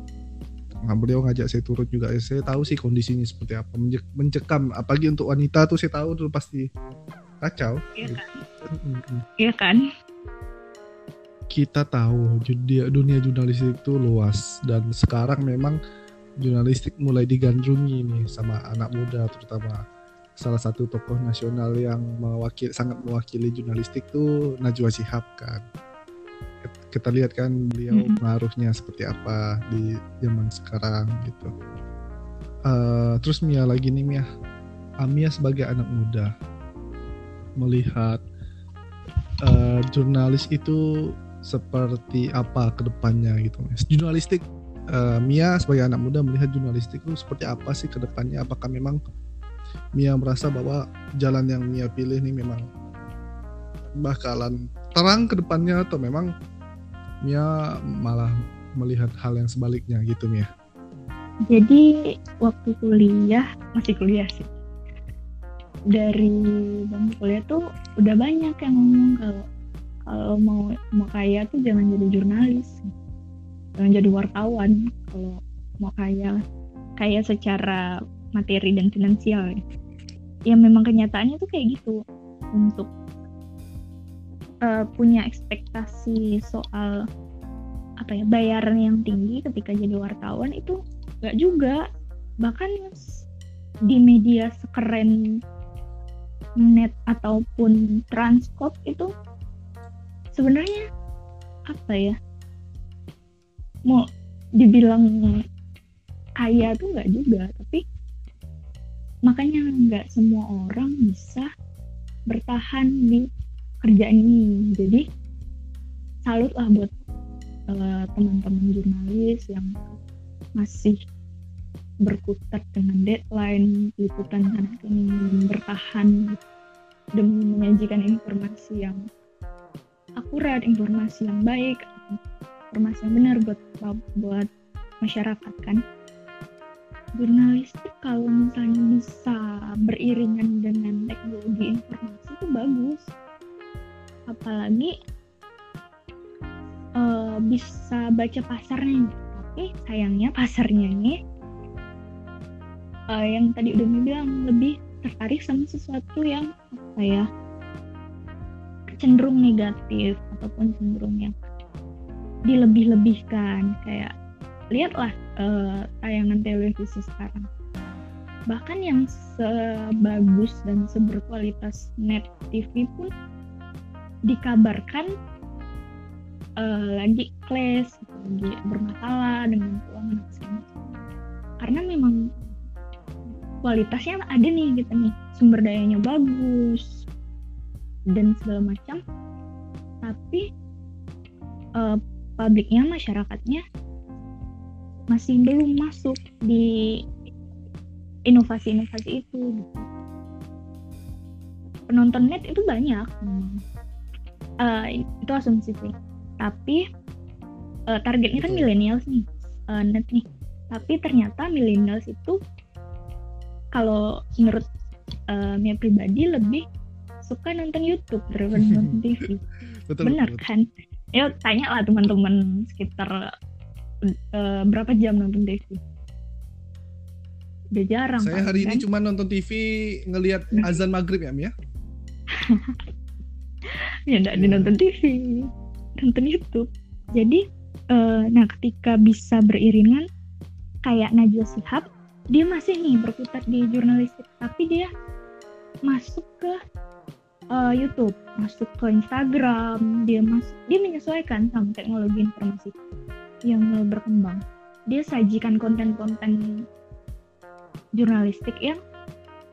beliau ngajak saya turun juga. Saya tahu sih kondisinya seperti apa. Mencekam apalagi untuk wanita tuh saya tahu tuh pasti kacau. Iya kan? Iya kan? Kita tahu dunia, dunia jurnalistik itu luas. Dan sekarang memang jurnalistik mulai digandrungi nih sama anak muda terutama salah satu tokoh nasional yang mewakili sangat mewakili jurnalistik tuh Najwa Shihab kan kita lihat kan beliau mm -hmm. pengaruhnya seperti apa di zaman sekarang gitu. Uh, terus Mia lagi nih Mia, uh, Mia sebagai anak muda melihat uh, jurnalis itu seperti apa ke depannya gitu mas. Jurnalistik uh, Mia sebagai anak muda melihat jurnalistik itu seperti apa sih ke depannya? Apakah memang Mia merasa bahwa jalan yang Mia pilih ini memang bakalan terang ke depannya atau memang Mia malah melihat hal yang sebaliknya gitu Mia? Jadi waktu kuliah masih kuliah sih. Dari bangku kuliah tuh udah banyak yang ngomong kalau kalau mau mau kaya tuh jangan jadi jurnalis, jangan jadi wartawan. Kalau mau kaya kaya secara materi dan finansial ya. Ya memang kenyataannya tuh kayak gitu untuk uh, punya ekspektasi soal apa ya bayaran yang tinggi ketika jadi wartawan itu nggak juga. Bahkan di media sekeren net ataupun transkop itu sebenarnya apa ya mau dibilang kaya tuh nggak juga tapi makanya nggak semua orang bisa bertahan di kerjaan ini. Jadi salut lah buat uh, teman-teman jurnalis yang masih berkutat dengan deadline liputan sana ini bertahan demi menyajikan informasi yang akurat informasi yang baik informasi yang benar buat buat masyarakat kan? Jurnalistik kalau misalnya bisa beriringan dengan teknologi informasi itu bagus apalagi uh, bisa baca pasarnya tapi sayangnya pasarnya ini uh, yang tadi udah bilang lebih tertarik sama sesuatu yang apa ya cenderung negatif ataupun cenderung yang dilebih-lebihkan. Kayak lihatlah uh, tayangan televisi sekarang. Bahkan yang sebagus dan seberkualitas net TV pun dikabarkan uh, lagi clash lagi bermasalah dengan keuangan karena memang kualitasnya ada nih gitu nih. Sumber dayanya bagus dan segala macam. Tapi uh, publiknya masyarakatnya masih belum masuk di inovasi-inovasi itu. Penonton net itu banyak uh, itu asumsi sih tapi uh, targetnya kan milenial nih uh, net nih tapi ternyata millennials itu kalau menurut uh, Mia pribadi lebih suka nonton YouTube daripada nonton TV. betul, Benar betul. kan? Ya tanya lah teman-teman sekitar uh, berapa jam nonton TV. Udah jarang. Saya kan, hari ini kan? cuma nonton TV ngelihat Hmm. azan maghrib ya Mia. ya enggak nonton TV, nonton YouTube. Jadi, eh, nah ketika bisa beriringan kayak Najwa Shihab, dia masih nih berkutat di jurnalistik, tapi dia masuk ke eh, YouTube, masuk ke Instagram, dia masuk, dia menyesuaikan sama teknologi informasi yang mulai berkembang. Dia sajikan konten-konten jurnalistik yang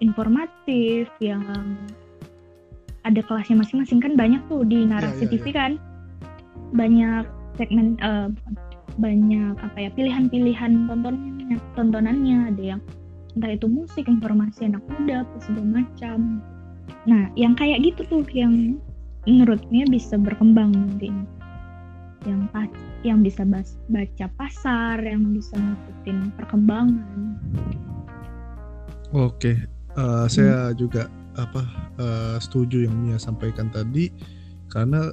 informatif, yang ada kelasnya masing-masing kan banyak tuh di narasi iya, TV kan. Banyak segmen eh, bukan, banyak apa ya pilihan-pilihan tontonannya tontonannya. Ada yang entah itu musik informasi anak muda apa segala macam. Nah yang kayak gitu tuh yang menurutnya bisa berkembang nantinya yang pas yang bisa bas- baca pasar yang bisa ngikutin perkembangan. Oke, eh, saya juga apa eh, setuju yang Mia sampaikan tadi karena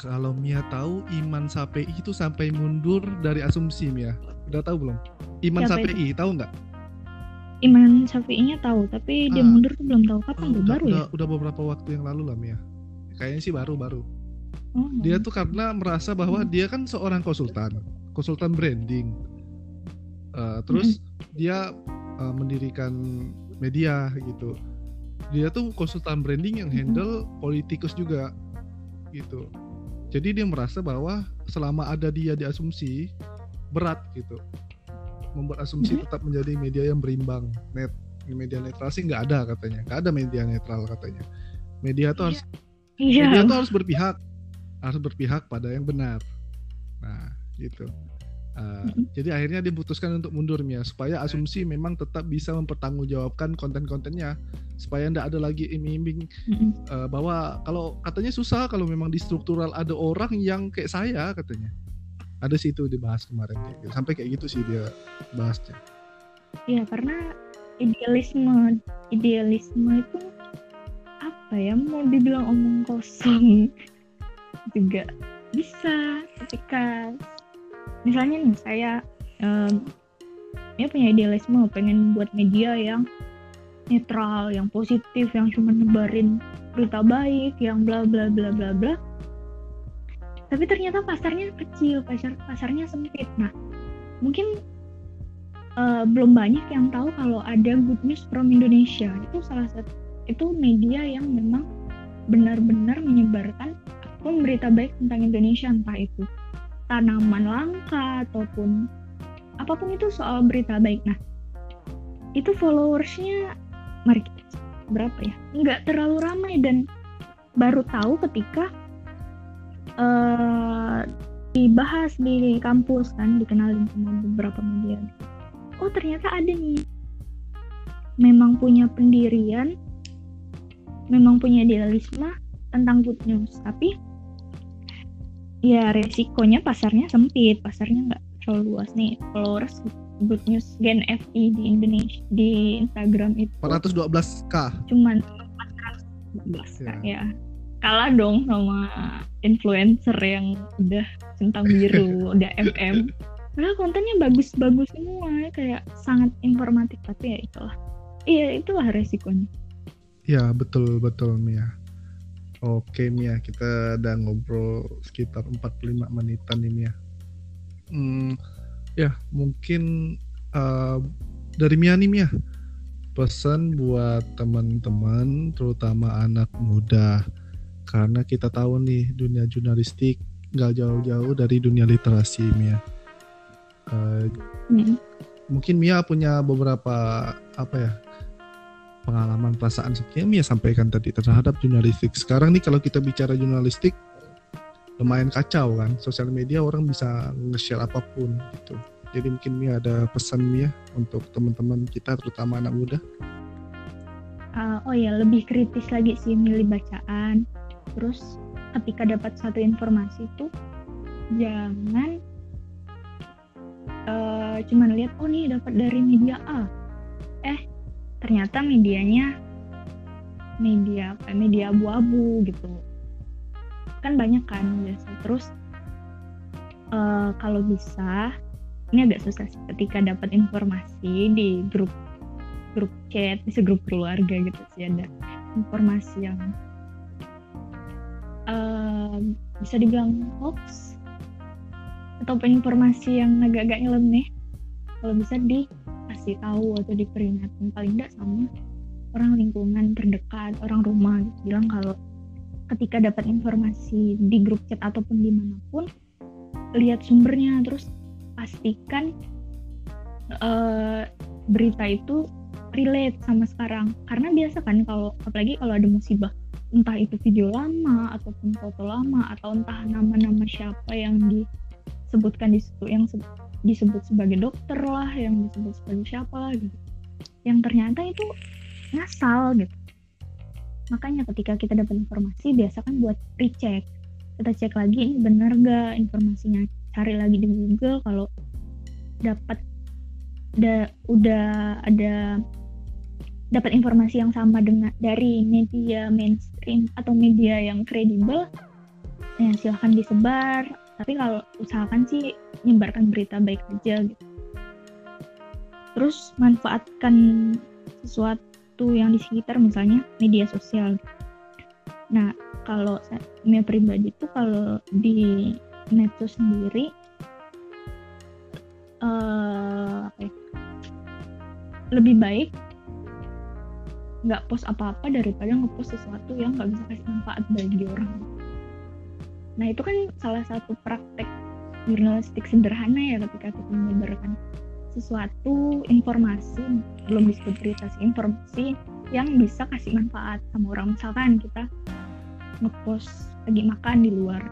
kalau Mia tahu Iman Sapei itu sampai mundur dari asumsi Mia. Udah tahu belum? Iman Siapa Sapei tahu nggak? Iman Syafi'inya tahu tapi dia Ah. mundur tuh belum tahu kapan Oh, udah, baru udah, ya udah beberapa waktu yang lalu lah Mia. Kayaknya sih baru-baru. Oh. Dia tuh karena merasa bahwa dia kan seorang konsultan, konsultan branding. Eh, terus dia eh, mendirikan media gitu. Dia tuh konsultan branding yang handle politikus juga gitu. Jadi dia merasa bahwa selama ada dia di asumsi berat gitu. Membuat asumsi Mhm. tetap menjadi media yang berimbang. Net media netral sih nggak ada katanya. Nggak ada media netral katanya. Media tuh harus iya media tuh harus berpihak harus berpihak pada yang benar nah gitu Uh, Mm-mm. jadi akhirnya dia putuskan untuk mundur Mia supaya asumsi memang tetap bisa mempertanggungjawabkan konten-kontennya supaya tidak ada lagi iming-iming. Uh, bahwa kalau katanya susah kalau memang di struktural ada orang yang kayak saya katanya. Ada sih itu dibahas kemarin kayak gitu. sampai kayak gitu sih dia bahasnya. Iya karena idealisme idealisme itu apa ya? Mau dibilang omong kosong juga bisa ketika misalnya nih saya em, ya punya idealisme pengen buat media yang netral yang positif yang cuma nebarin berita baik yang bla bla bla bla bla. Tapi ternyata pasarnya kecil pasar pasarnya sempit. Nah mungkin eh, belum banyak yang tahu kalau ada Good News from Indonesia. Itu salah satu itu media yang memang benar-benar menyebarkan apa pun berita baik tentang Indonesia entah itu tanaman langka ataupun apa pun itu soal berita baik. Nah itu followersnya mari kita berapa ya? Nggak terlalu ramai dan baru tahu ketika eh dibahas di kampus kan dikenalin sama beberapa media. Oh ternyata ada nih. Memang punya pendirian memang punya idealisme tentang good news tapi ya resikonya pasarnya sempit. Pasarnya nggak terlalu luas nih. Followers good news gen FI di Indonesia di Instagram itu 412k cuman 412 Ya. ya. Kalah dong sama influencer yang udah centang biru udah MM padahal kontennya bagus-bagus semua kayak sangat informatif tapi ya itulah. Iya itulah resikonya. Ya betul betul Mia. Oke Mia, kita udah ngobrol sekitar 45 menitan nih Mia. Hmm, ya mungkin uh, dari Mia nih Mia, pesan buat teman-teman, terutama anak muda, karena kita tahu nih dunia jurnalistik nggak jauh-jauh dari dunia literasi Mia. Uh, Mm. mungkin Mia punya beberapa apa ya pengalaman perasaan seperti yang Mia sampaikan tadi terhadap jurnalistik. Sekarang nih kalau kita bicara jurnalistik lumayan kacau kan. Sosial media orang bisa nge-share apa pun gitu. Jadi mungkin Mia ada pesan Mia untuk teman-teman kita terutama anak muda. Uh, oh ya lebih kritis lagi sih milih bacaan terus ketika dapat satu informasi itu jangan uh, cuman lihat oh nih dapat dari media A eh ternyata medianya media apa media abu-abu gitu. Kan banyak kan biasa terus uh, kalau bisa ini agak susah sih ketika dapat informasi di grup grup chat bisa grup keluarga gitu sih ada informasi yang uh, bisa dibilang hoax ataupun informasi yang agak-agak nyeleneh. Kalau bisa dikasih tahu atau diperingatkan paling tidak sama orang lingkungan terdekat orang rumah gitu bilang kalau ketika dapat informasi di grup chat ataupun di mana pun lihat sumbernya terus pastikan uh, berita itu relate sama sekarang. Karena biasa kan kalau apalagi kalau ada musibah entah itu video lama ataupun foto lama atau entah nama-nama siapa yang disebutkan di situ yang disebut sebagai dokter lah yang disebut sebagai siapa lah gitu. Yang ternyata itu ngasal gitu. Makanya ketika kita dapat informasi biasa kan buat recheck. Kita cek lagi ini benar gak informasinya? Cari lagi di Google kalau dapat da, udah ada dapat informasi yang sama dengan dari media mainstream atau media yang kredibel ya silahkan disebar tapi kalau usahakan sih menyebarkan berita baik aja gitu terus manfaatkan sesuatu yang di sekitar misalnya media sosial nah kalau saya pribadi itu kalau di medsos sendiri uh, lebih baik nggak post apa-apa daripada ngepost sesuatu yang nggak bisa kasih manfaat bagi orang. Nah itu kan salah satu praktek jurnalistik sederhana ya ketika kita menyebarkan sesuatu informasi belum disebut berita informasi yang bisa kasih manfaat sama orang. Misalkan kita ngepost lagi makan di luar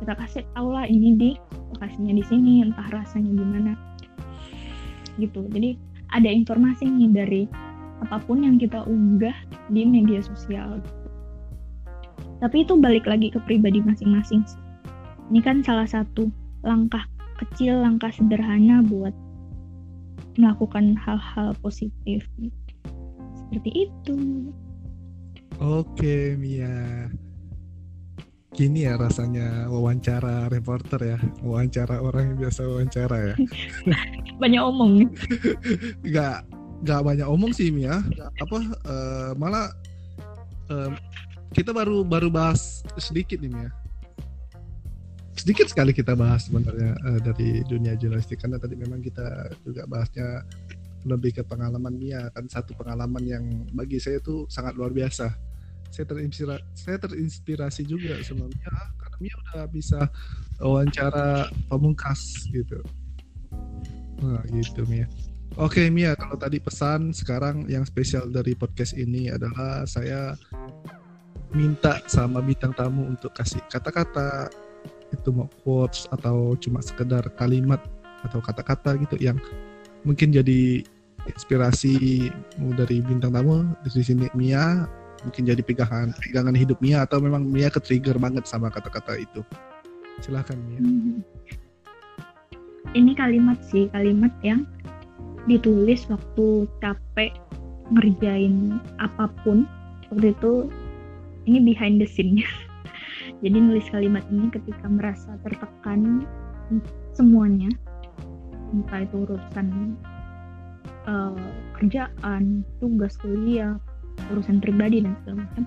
kita kasih tau lah ini di lokasinya di sini entah rasanya gimana. Gitu. Jadi ada informasi nih dari apa pun yang kita unggah di media sosial. Tapi itu balik lagi ke pribadi masing-masing. Ini kan salah satu langkah kecil, langkah sederhana buat melakukan hal-hal positif. Seperti itu. Oke, Mia. Gini ya rasanya wawancara reporter ya, wawancara orang yang biasa wawancara ya. Banyak omong. Enggak, nggak banyak omong sih Mia apa uh, malah uh, kita baru baru bahas sedikit nih Mia sedikit sekali kita bahas sebenarnya uh, dari dunia jurnalistik. Karena tadi memang kita juga bahasnya lebih ke pengalaman Mia kan satu pengalaman yang bagi saya itu sangat luar biasa. Saya terinspirasi saya terinspirasi juga Mia karena Mia udah bisa wawancara pemungkas gitu. Nah gitu Mia. Oke Mia, kalau tadi pesan sekarang yang spesial dari podcast ini adalah saya minta sama bintang tamu untuk kasih kata-kata itu mau quotes atau cuma sekedar kalimat atau kata-kata gitu yang mungkin jadi inspirasi dari bintang tamu di sini Mia mungkin jadi pegangan pegangan hidup Mia atau memang Mia ke trigger banget sama kata-kata itu. Silahkan Mia. Hmm. ini kalimat sih kalimat yang ditulis waktu capek ngerjain apa pun. Waktu itu ini behind the scene-nya. Jadi nulis kalimat ini ketika merasa tertekan semuanya entah itu urusan uh, kerjaan tugas kuliah urusan pribadi dan segala macam.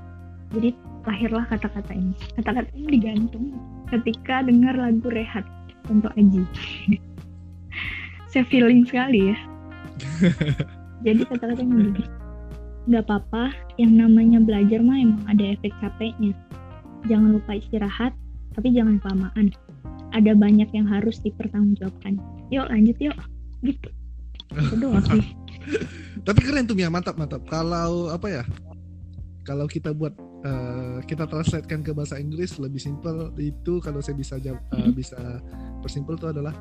Jadi lahirlah kata-kata ini. Kata-kata ini digantung ketika dengar lagu rehat untuk Aji. Saya feeling sekali ya. Jadi kata-katanya begini nggak apa-apa yang namanya belajar mah emang ada efek capeknya. Jangan lupa istirahat tapi jangan kelamaan. Ada banyak yang harus dipertanggungjawabkan. Yuk lanjut yuk. Gitu. Itu sih. Tapi keren tuh ya mantap mantap. Kalau apa ya kalau kita buat uh, kita translatekan ke bahasa Inggris lebih simpel itu kalau saya bisa jawab, uh, bisa persimpel itu adalah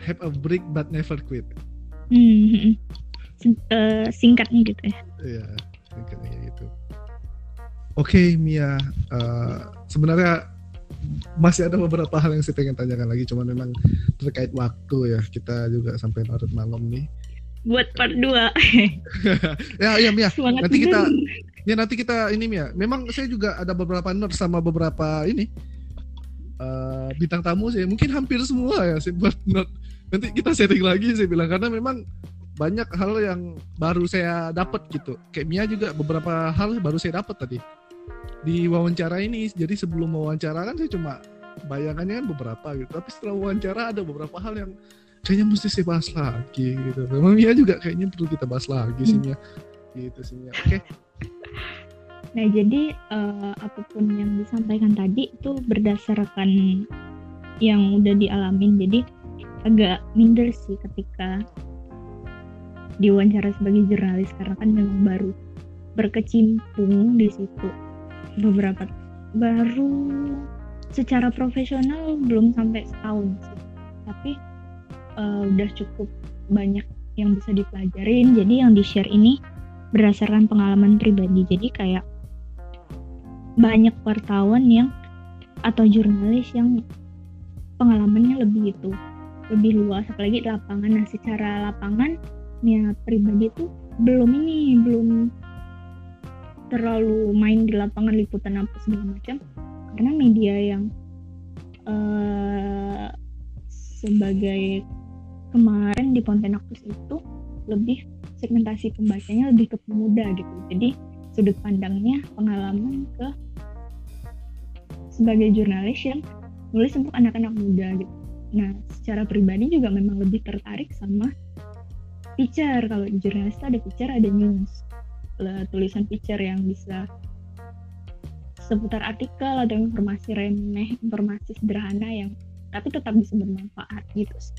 have a break but never quit. Hmm, uh, singkatnya gitu ya. Iya, singkatnya gitu. Oke, okay, Mia. Uh, sebenarnya masih ada beberapa hal yang saya pengen tanyakan lagi, cuman memang terkait waktu ya kita juga sampai larut malam nih. Buat part 2 ya, ya Mia. Semangat nanti kita ya nanti kita ini Mia. Memang saya juga ada beberapa note sama beberapa ini eh, bintang tamu sih. Mungkin hampir semua ya saya buat note. Nanti kita sharing lagi saya bilang karena memang banyak hal yang baru saya dapat gitu. Kayak Mia juga beberapa hal baru saya dapat tadi di wawancara ini. Jadi sebelum wawancara kan saya cuma bayangannya kan beberapa gitu. Tapi setelah wawancara ada beberapa hal yang kayaknya mesti saya bahas lagi gitu. Memang Mia juga kayaknya perlu kita bahas lagi sih Mia. Gitu sih Mia. Oke. Nah, jadi eh, apa pun yang disampaikan tadi itu berdasarkan yang udah dialamin. Jadi agak minder sih ketika diwawancara sebagai jurnalis karena kan memang baru berkecimpung di situ. Beberapa baru secara profesional belum sampai setahun sih. Tapi eh, udah cukup banyak yang bisa dipelajarin. Jadi yang di share ini berdasarkan pengalaman pribadi. Jadi kayak banyak wartawan yang atau jurnalis yang pengalamannya lebih itu lebih luas. Apalagi lapangan. Nah secara lapangan ya pribadi tuh belum ini belum terlalu main di lapangan liputan apa segala macam. Karena media yang eh, sebagai kemarin di Pontianaktus itu lebih segmentasi pembacanya lebih ke pemuda gitu. Jadi sudut pandangnya pengalaman ke sebagai jurnalis yang nulis untuk anak-anak muda gitu. Nah secara pribadi juga memang lebih tertarik sama feature kalau di jurnalis itu ada feature ada news tulisan feature yang bisa seputar artikel atau informasi remeh informasi sederhana yang tapi tetap bisa bermanfaat gitu sih.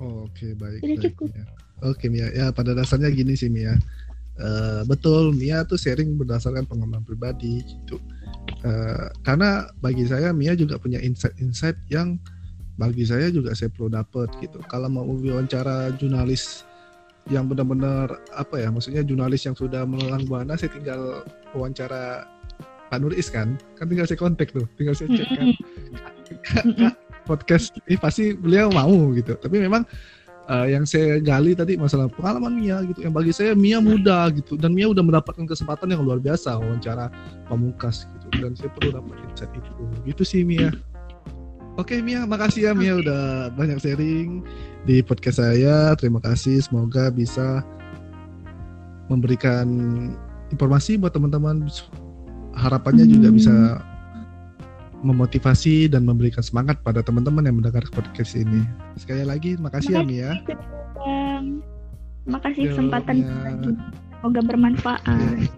Oh, Oke baik. Sudah baik, cukup. Mia. Oke Mia, ya pada dasarnya gini sih Mia. Eh, betul Mia tuh sharing berdasarkan pengalaman pribadi gitu. Eh, karena bagi saya Mia juga punya insight-insight yang bagi saya juga saya perlu dapat gitu. Kalau mau wawancara jurnalis yang benar-benar apa ya, maksudnya jurnalis yang sudah melelang buana, saya tinggal wawancara Pak Nuris kan, kan tinggal saya kontak tuh, tinggal saya cek kan. Podcast ini pasti beliau mau gitu. Tapi memang eh, yang saya gali tadi masalah pengalaman Mia gitu. Yang bagi saya Mia muda gitu dan Mia udah mendapatkan kesempatan yang luar biasa wawancara pamungkas gitu. Dan saya perlu dapat insight itu. Gitu sih Mia. Oke Mia, makasih ya Mia udah banyak sharing di podcast saya. Terima kasih. Semoga bisa memberikan informasi buat teman-teman. Harapannya juga Hmm. bisa memotivasi dan memberikan semangat pada teman-teman yang mendengar podcast ini. Sekali lagi, makasih ya Mia. Bang. Makasih Yo, kesempatan Mia. berbagi. Semoga bermanfaat. Ya.